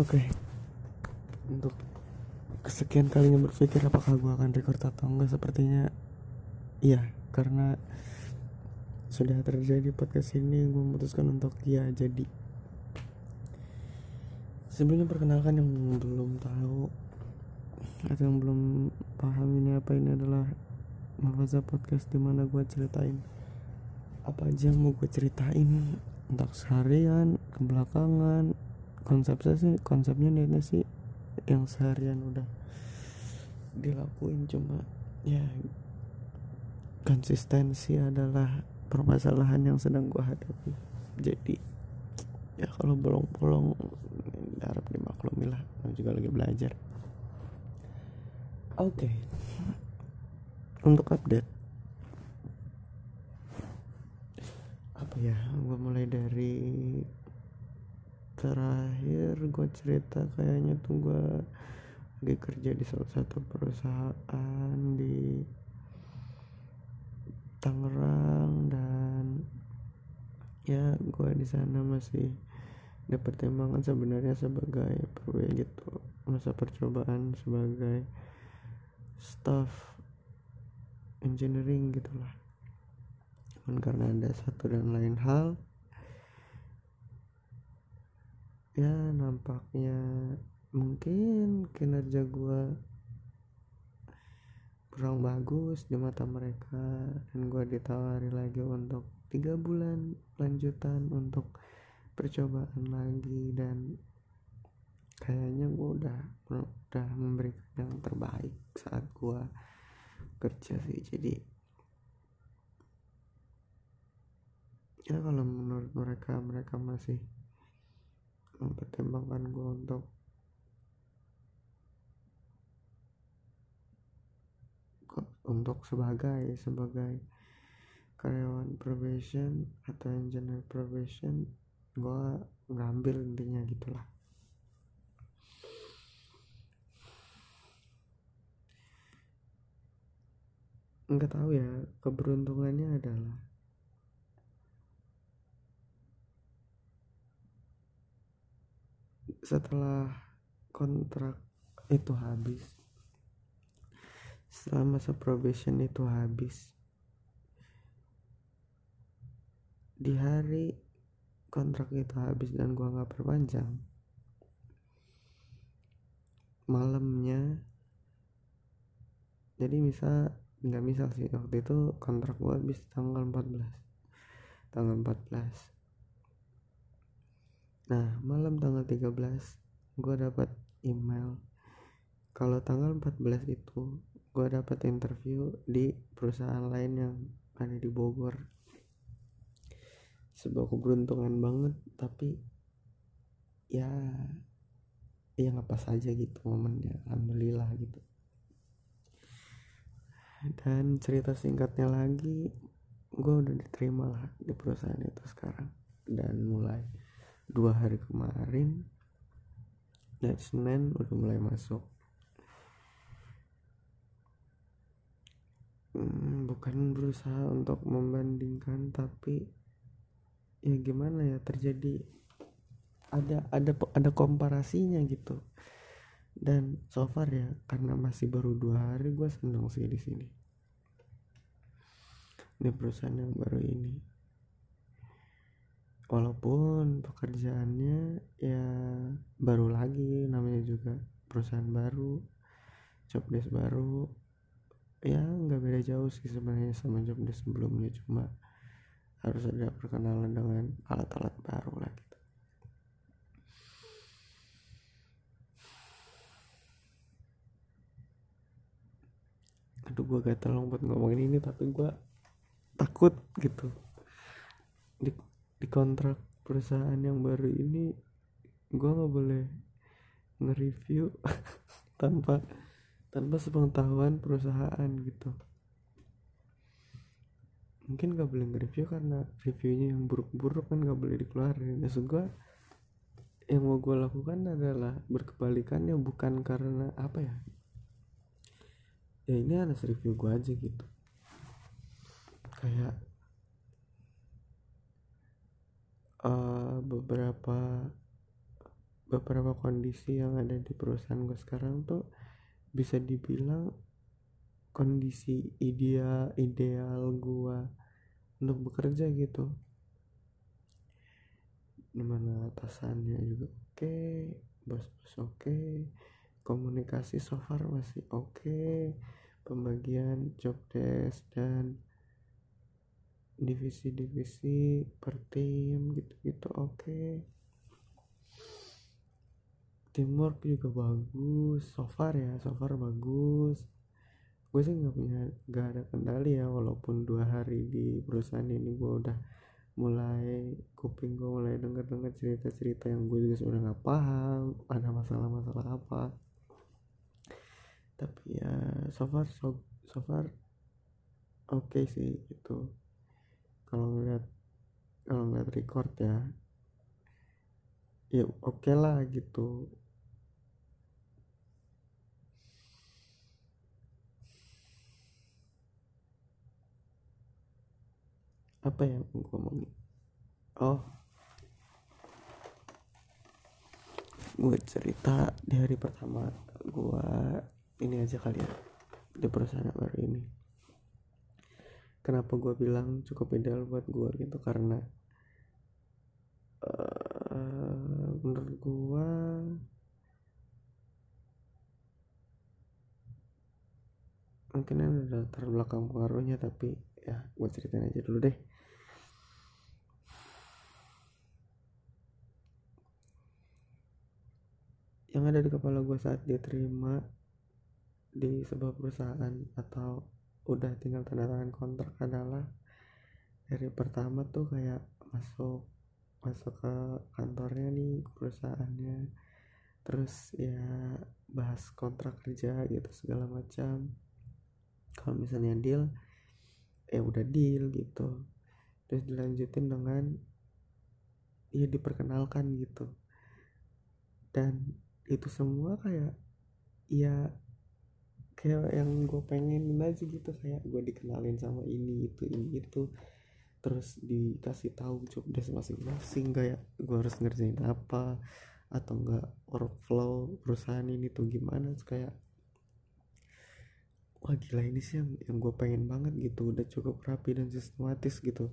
Oke. Untuk kesekian kalinya berpikir apakah gue akan record atau enggak sepertinya iya karena sudah terjadi podcast ini gue memutuskan untuk ya jadi sebelumnya perkenalkan yang belum tahu atau yang belum paham ini apa ini adalah Mafaza Podcast di mana gue ceritain apa aja yang mau gue ceritain untuk seharian kebelakangan konsepnya sih konsepnya ini sih yang seharian udah dilakuin cuma ya konsistensi adalah permasalahan yang sedang gue hadapi. Jadi ya kalau bolong-bolong harap dimaklumi lah juga lagi belajar. Oke. Okay. untuk update. Apa ya gue mulai dari terakhir gue cerita kayaknya tuh gue lagi kerja di salah satu perusahaan di Tangerang dan ya gue di sana masih dapat tembangan sebenarnya sebagai perwe gitu. Masa percobaan sebagai staff engineering gitulah karena ada satu dan lain hal ya nampaknya mungkin kinerja gue kurang bagus di mata mereka dan gue ditawari lagi untuk tiga bulan lanjutan untuk percobaan lagi dan kayaknya gue udah udah memberikan yang terbaik saat gue kerja sih. Jadi ya kalau menurut mereka mereka masih mempertimbangkan gue untuk untuk sebagai sebagai karyawan probation atau engineer probation gue ngambil intinya gitulah. Nggak tahu ya keberuntungannya adalah setelah kontrak itu habis setelah masa probation itu habis di hari kontrak itu habis dan gua nggak perpanjang malamnya jadi misal nggak misal sih waktu itu kontrak gua habis tanggal 14 tanggal 14 Nah, malam tanggal 13 gue dapat email. Kalau tanggal 14 itu gue dapat interview di perusahaan lain yang ada di Bogor. Sebuah keberuntungan banget tapi ya ya apa saja gitu momennya alhamdulillah gitu. Dan cerita singkatnya lagi gue udah diterima lah di perusahaan itu sekarang dan mulai dua hari kemarin dan Senin udah mulai masuk. Hmm, bukan berusaha untuk membandingkan tapi ya gimana ya terjadi ada ada ada komparasinya gitu. Dan so far ya karena masih baru dua hari gue seneng sih di sini. Ini perusahaan yang baru ini walaupun pekerjaannya ya baru lagi namanya juga perusahaan baru job desk baru ya nggak beda jauh sih sebenarnya sama job desk sebelumnya cuma harus ada perkenalan dengan alat-alat baru lah gitu. Aduh gue gatel buat ngomongin ini tapi gue takut gitu. Di di kontrak perusahaan yang baru ini gue nggak boleh nge-review tanpa tanpa sepengetahuan perusahaan gitu. Mungkin gak boleh nge-review karena reviewnya yang buruk-buruk kan gak boleh dikeluarin. Maksud gue yang mau gue lakukan adalah berkebalikannya bukan karena apa ya? Ya ini anas review gue aja gitu. Kayak uh, beberapa beberapa kondisi yang ada di perusahaan gue sekarang tuh bisa dibilang kondisi ideal ideal gue untuk bekerja gitu. Di mana atasannya juga oke okay, bos-bos oke okay, komunikasi so far masih oke okay, pembagian job desk dan divisi-divisi per tim gitu-gitu oke. Okay. teamwork juga bagus so far ya so far bagus. Gue sih nggak punya nggak ada kendali ya walaupun dua hari di perusahaan ini gue udah mulai kuping gue mulai denger denger cerita cerita yang gue juga sudah nggak paham ada masalah masalah apa. Tapi ya so far so, so far oke okay sih itu kalau ngeliat kalau ngeliat record ya ya oke okay lah gitu. Apa yang gue ngomongin oh. Gue cerita di hari pertama gue ini aja kali ya di perusahaan baru ini kenapa gue bilang cukup ideal buat gue gitu? Karena uh, menurut gue mungkin ada latar belakang pengaruhnya tapi ya gue ceritain aja dulu deh. Yang ada di kepala gue saat dia terima di sebuah perusahaan atau udah tinggal tanda tangan kontrak adalah dari pertama tuh kayak masuk masuk ke kantornya nih perusahaannya. Terus ya bahas kontrak kerja gitu segala macam. Kalau misalnya deal ya udah deal gitu. Terus dilanjutin dengan ya diperkenalkan gitu. Dan itu semua kayak ya kayak yang gue pengen aja gitu kayak gue dikenalin sama ini itu ini itu. Terus dikasih tahu job desk masing-masing kayak gue harus ngerjain apa atau enggak workflow perusahaan ini tuh gimana. Terus kayak wah gila ini sih yang, yang gue pengen banget gitu. Udah cukup rapi dan sistematis gitu.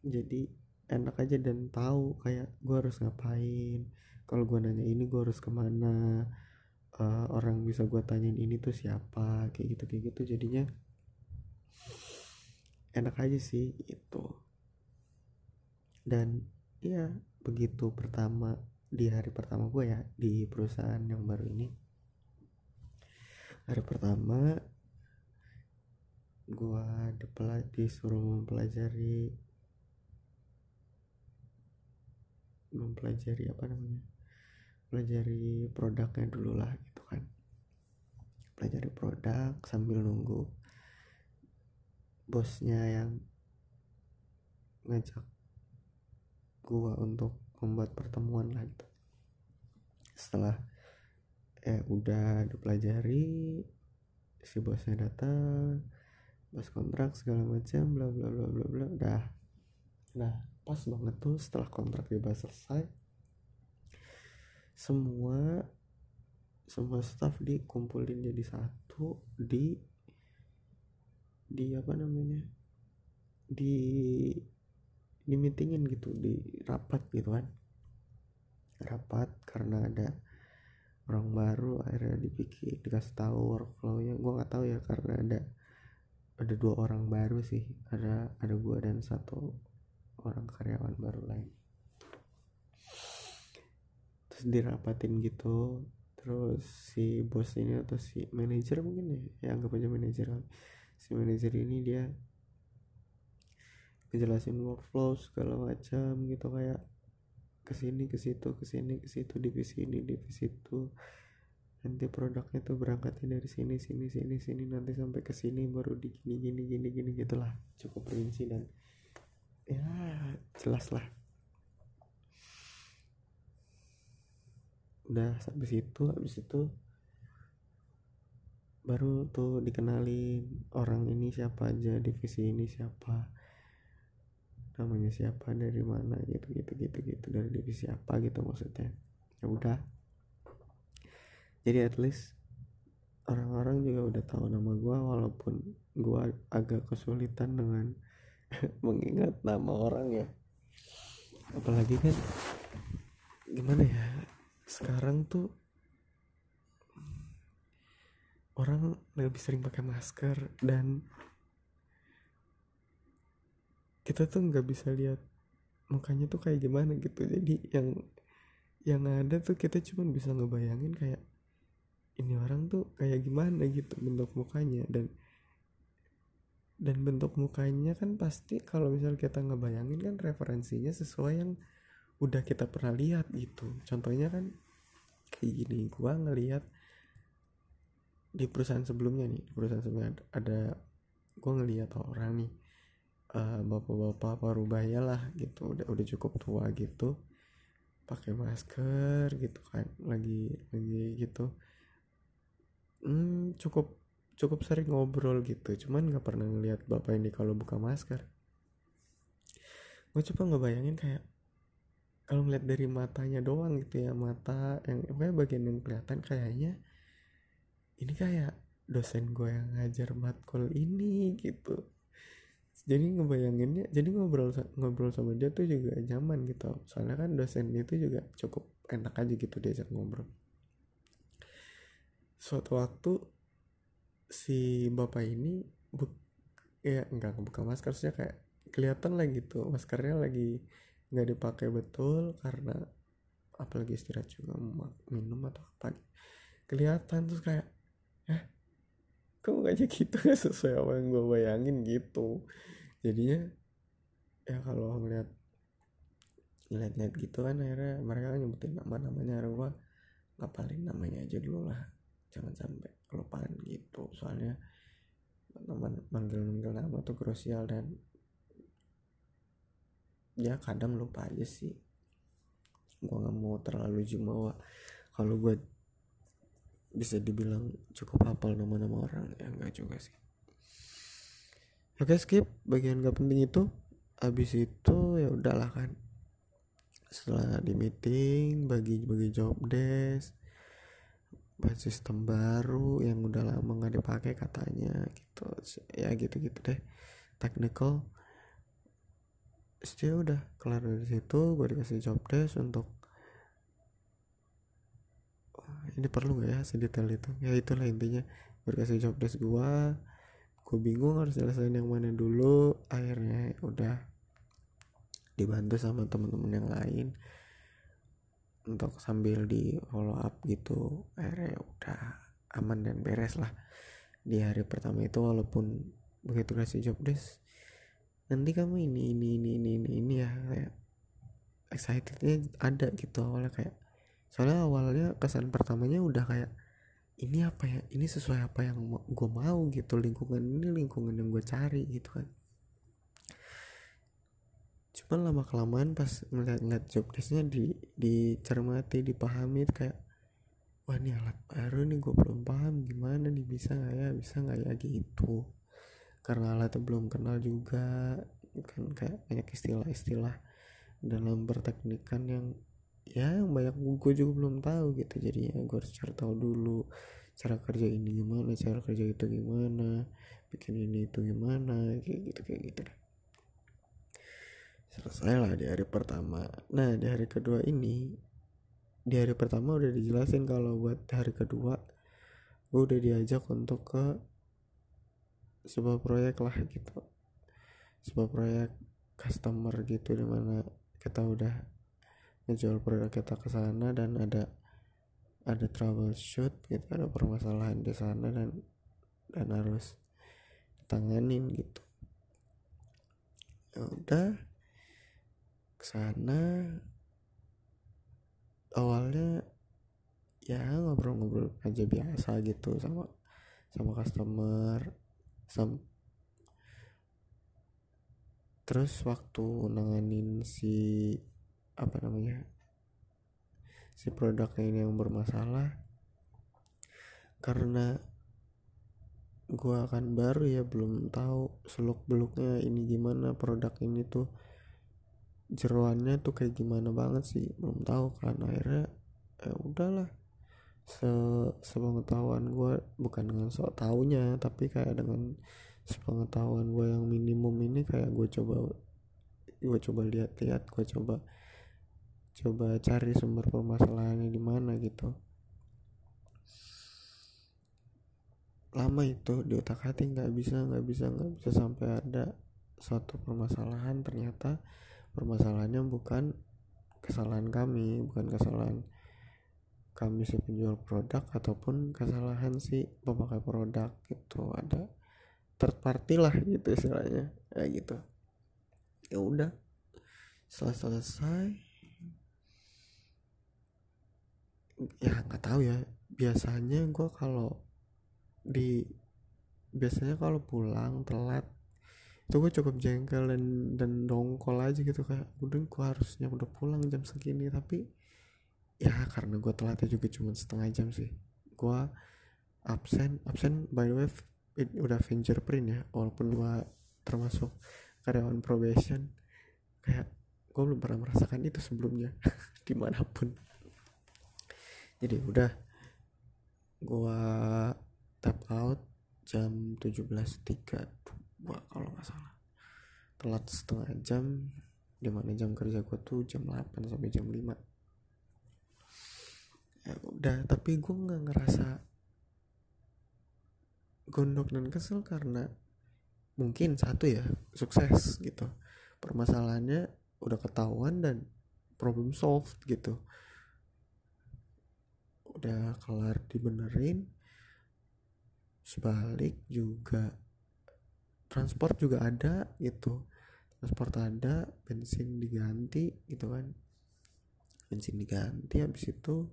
Jadi enak aja dan tahu kayak gue harus ngapain kalau gue nanya ini gue harus ke mana? Uh, orang bisa gue tanyain ini tuh siapa? Kayak gitu kayak gitu. Jadinya enak aja sih itu dan ya begitu pertama di hari pertama gue ya di perusahaan yang baru ini hari pertama gue disuruh mempelajari mempelajari apa namanya pelajari produknya dulu lah gitu kan. Pelajari produk sambil nunggu bosnya yang ngajak gua untuk membuat pertemuan lah gitu. Setelah eh udah dipelajari si bosnya datang bos kontrak segala macam bla bla bla bla bla udah nah pas banget tuh setelah kontrak dibahas selesai semua semua staff dikumpulin jadi satu di di apa namanya di di meetingin gitu di rapat gitu kan. Rapat karena ada orang baru akhirnya dipikir dikasih tahu workflownya. Gue nggak tahu ya karena ada ada dua orang baru sih. Ada ada gue dan satu orang karyawan baru lain terus dirapatin gitu. Terus si bos ini atau si manajer mungkin ya ya anggap aja manajer si manajer ini dia ngejelasin workflow segala macam gitu kayak ke sini ke situ ke sini ke situ divisi ini divisi itu. Nanti produknya tuh berangkatnya dari sini sini sini sini nanti sampai ke sini baru di gini gini gini gini gitulah. Cukup rinci dan ya jelas lah udah sampai situ habis itu baru tuh dikenalin orang ini siapa aja divisi ini siapa namanya siapa dari mana gitu gitu gitu gitu dari divisi apa gitu maksudnya. Ya udah. Jadi at least orang-orang juga udah tahu nama gue walaupun gue agak kesulitan dengan mengingat nama orang ya. Apalagi kan gimana ya sekarang tuh orang lebih sering pakai masker dan kita tuh nggak bisa lihat mukanya tuh kayak gimana gitu. Jadi yang yang ada tuh kita cuma bisa ngebayangin kayak ini orang tuh kayak gimana gitu bentuk mukanya dan dan bentuk mukanya kan pasti kalau misal kita ngebayangin kan referensinya sesuai yang udah kita pernah lihat gitu. Contohnya kan kayak gini gua ngelihat di perusahaan sebelumnya nih di perusahaan sebelumnya ada, gue ngeliat orang nih uh, bapak-bapak parubaya lah gitu udah udah cukup tua gitu pakai masker gitu kan lagi lagi gitu. Hmm, cukup cukup sering ngobrol gitu cuman nggak pernah ngeliat bapak ini kalau buka masker. Gue coba ngebayangin kayak kalau ngeliat dari matanya doang gitu ya mata yang pokoknya bagian yang kelihatan kayaknya ini kayak dosen gue yang ngajar matkul ini gitu. Jadi ngebayanginnya jadi ngobrol ngobrol sama dia tuh juga nyaman gitu. Soalnya kan dosen itu juga cukup enak aja gitu diajak ngobrol. Suatu waktu si bapak ini bu ya enggak buka masker sih kayak kelihatan lah gitu maskernya lagi nggak dipakai betul karena apalagi istirahat juga minum atau apa kelihatan terus kayak eh kok mukanya gitu? Gak sesuai apa yang gue bayangin gitu. Jadinya ya kalau ngeliat ngeliat-ngeliat gitu kan akhirnya mereka kan nyebutin nama-namanya akhirnya gue ngapalin namanya aja dulu lah. Jangan sampai kelupaan gitu. Soalnya teman manggil-manggil nama tuh krusial dan ya kadang lupa aja sih. Gue nggak mau terlalu jumawa. Kalau gue bisa dibilang cukup hafal nama-nama orang ya enggak juga sih. Oke skip. Bagian gak penting itu habis itu ya udahlah kan. Setelah di meeting bagi bagi job desk buat sistem baru yang udah lama nggak dipakai katanya gitu. Ya gitu gitu deh. Technical setelah udah kelar dari situ gue dikasih job desk untuk ini perlu gak ya sedetail itu? Ya itulah intinya. Berkasih job desk gua gue bingung harus jelasin yang mana dulu. Akhirnya udah dibantu sama teman-teman yang lain untuk sambil di follow up gitu. Akhirnya udah aman dan beres lah. Di hari pertama itu walaupun begitu kasih job desk nanti kamu ini ini ini ini ini, ini ya kayak excitednya ada gitu awalnya kayak soalnya awalnya kesan pertamanya udah kayak ini apa ya? Ini sesuai apa yang gue mau gitu lingkungan ini lingkungan yang gue cari gitu kan. Cuman lama kelamaan pas ngeliat-ngeliat job desknya di dicermati dipahami kayak wah ini alat baru nih gue belum paham gimana nih bisa nggak ya bisa nggak ya gitu karena alatnya belum kenal juga kan kayak banyak istilah-istilah dalam perteknikan yang ya yang banyak gue juga belum tahu gitu. Jadi ya gue harus cari tahu dulu cara kerja ini gimana cara kerja itu gimana bikin ini itu gimana kayak gitu kayak gitu. Selesai lah di hari pertama. Nah di hari kedua ini di hari pertama udah dijelasin kalau buat hari kedua gue udah diajak untuk ke sebuah proyek lah gitu. Sebuah proyek customer gitu di mana kita udah ngejual produk kita ke sana dan ada ada troubleshoot gitu ada permasalahan di sana dan dan harus tanganin gitu. Ya udah ke sana. Awalnya ya ngobrol-ngobrol aja biasa gitu sama sama customer sam. Terus waktu nanganin si apa namanya si produknya ini yang bermasalah karena gua akan baru ya belum tahu seluk beluknya ini gimana produk ini tuh jeruannya tuh kayak gimana banget sih belum tahu kan. Akhirnya ya udahlah se sepengetahuan gue bukan dengan sok taunya tapi kayak dengan sepengetahuan gue yang minimum ini kayak gue coba gue coba lihat-lihat gue coba coba cari sumber permasalahannya di mana gitu. Lama itu di otak hati nggak bisa nggak bisa nggak bisa sampai ada suatu permasalahan. Ternyata permasalahannya bukan kesalahan kami bukan kesalahan kami si penjual produk ataupun kesalahan si pemakai produk itu ada third party lah gitu istilahnya. Kayak gitu. Ya udah. Setelah selesai. Ya nggak tahu ya. Biasanya gue kalau di biasanya kalau pulang telat itu gue cukup jengkel dan dan dongkol aja gitu kayak udah gue harusnya udah pulang jam segini tapi ya karena gue telatnya juga cuma setengah jam sih. Gue absen absen by the way it, udah fingerprint ya walaupun gue termasuk karyawan probation. Kayak gue belum pernah merasakan itu sebelumnya di mana pun. Jadi udah gue tap out jam 17.32 kalau nggak salah. Telat setengah jam di mana jam kerja gue tuh jam 8 sampai jam 5 ya udah tapi gue nggak ngerasa gondok dan kesel karena mungkin satu ya sukses gitu. Permasalahannya udah ketahuan dan problem solved gitu. Udah kelar dibenerin sebalik juga transport juga ada gitu. Transport ada bensin diganti gitu kan. Bensin diganti habis itu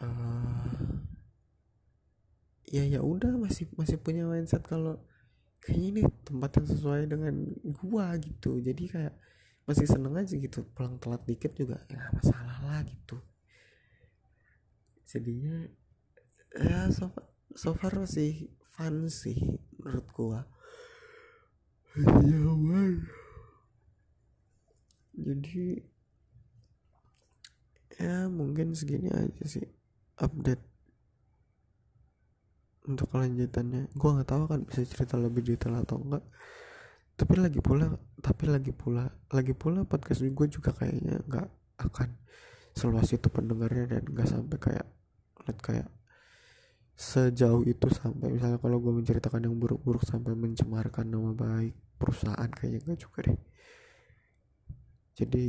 uh, ya ya udah masih masih punya mindset kalau kayaknya ini tempat yang sesuai dengan gua gitu. Jadi kayak masih seneng aja gitu pulang telat dikit juga ya masalah lah gitu. Jadinya ya so, so far masih fun sih menurut gua. Ya jadi ya mungkin segini aja sih update untuk kelanjutannya. Gua nggak tahu kan bisa cerita lebih detail atau enggak. Tapi lagi pula tapi lagi pula lagi pula podcast gue juga kayaknya nggak akan seluas itu pendengarnya dan nggak sampai kayak lihat kayak sejauh itu sampai. Misalnya kalau gue menceritakan yang buruk-buruk sampai mencemarkan nama baik perusahaan kayaknya enggak juga deh. Jadi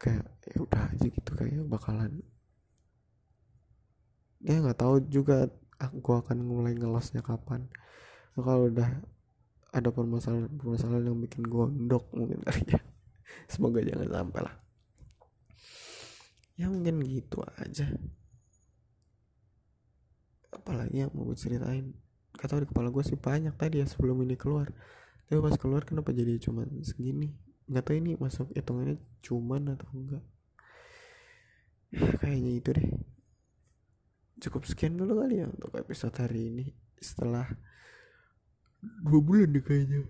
kayak ya udah aja gitu kayak bakalan ya nggak tahu juga. Aku akan mulai ngelosnya kapan. Kalau udah ada permasalahan permasalahan yang bikin gondok mungkin kali ya. Semoga jangan sampai lah. Ya mungkin gitu aja. Apalagi yang mau gue ceritain? Gak tau di kepala gue sih banyak tadi ya sebelum ini keluar. Tapi pas keluar kenapa jadi cuman segini? Nggak tahu ini masuk hitungannya cuman atau enggak. Ya, kayaknya itu deh cukup sekian dulu kali ya untuk episode hari ini. Setelah dua bulan deh kayaknya.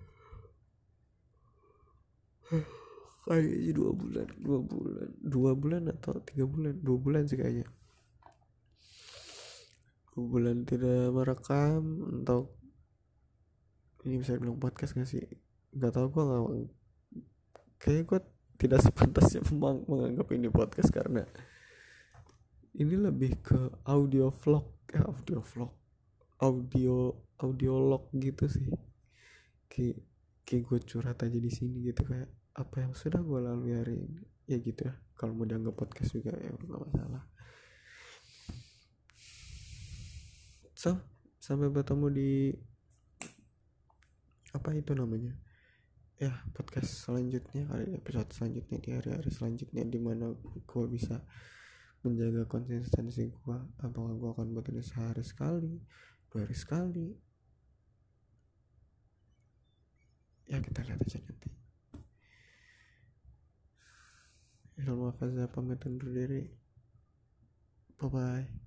Kayaknya dua bulan dua bulan dua bulan atau tiga bulan? Dua bulan sih kayaknya. Bulan tidak merekam untuk ini bisa bilang podcast gak sih? Nggak tahu gue nggak kayak gue tidak sepantasnya memang menganggap ini podcast karena ini lebih ke audio vlog ya audio vlog audio audio log gitu sih. Kayak kayak gue curhat aja di sini gitu kayak apa yang sudah gue lalui hari ini. Ya gitu ya kalau mau dianggap podcast juga ya nggak masalah. So sampai bertemu di apa itu namanya? Ya podcast selanjutnya kali episode selanjutnya di hari-hari selanjutnya di mana gue bisa menjaga konsistensi gue apakah gue akan buat sehari sekali dua hari sekali? Ya kita lihat aja nanti. Ilmu Faza pamit undur diri. Bye bye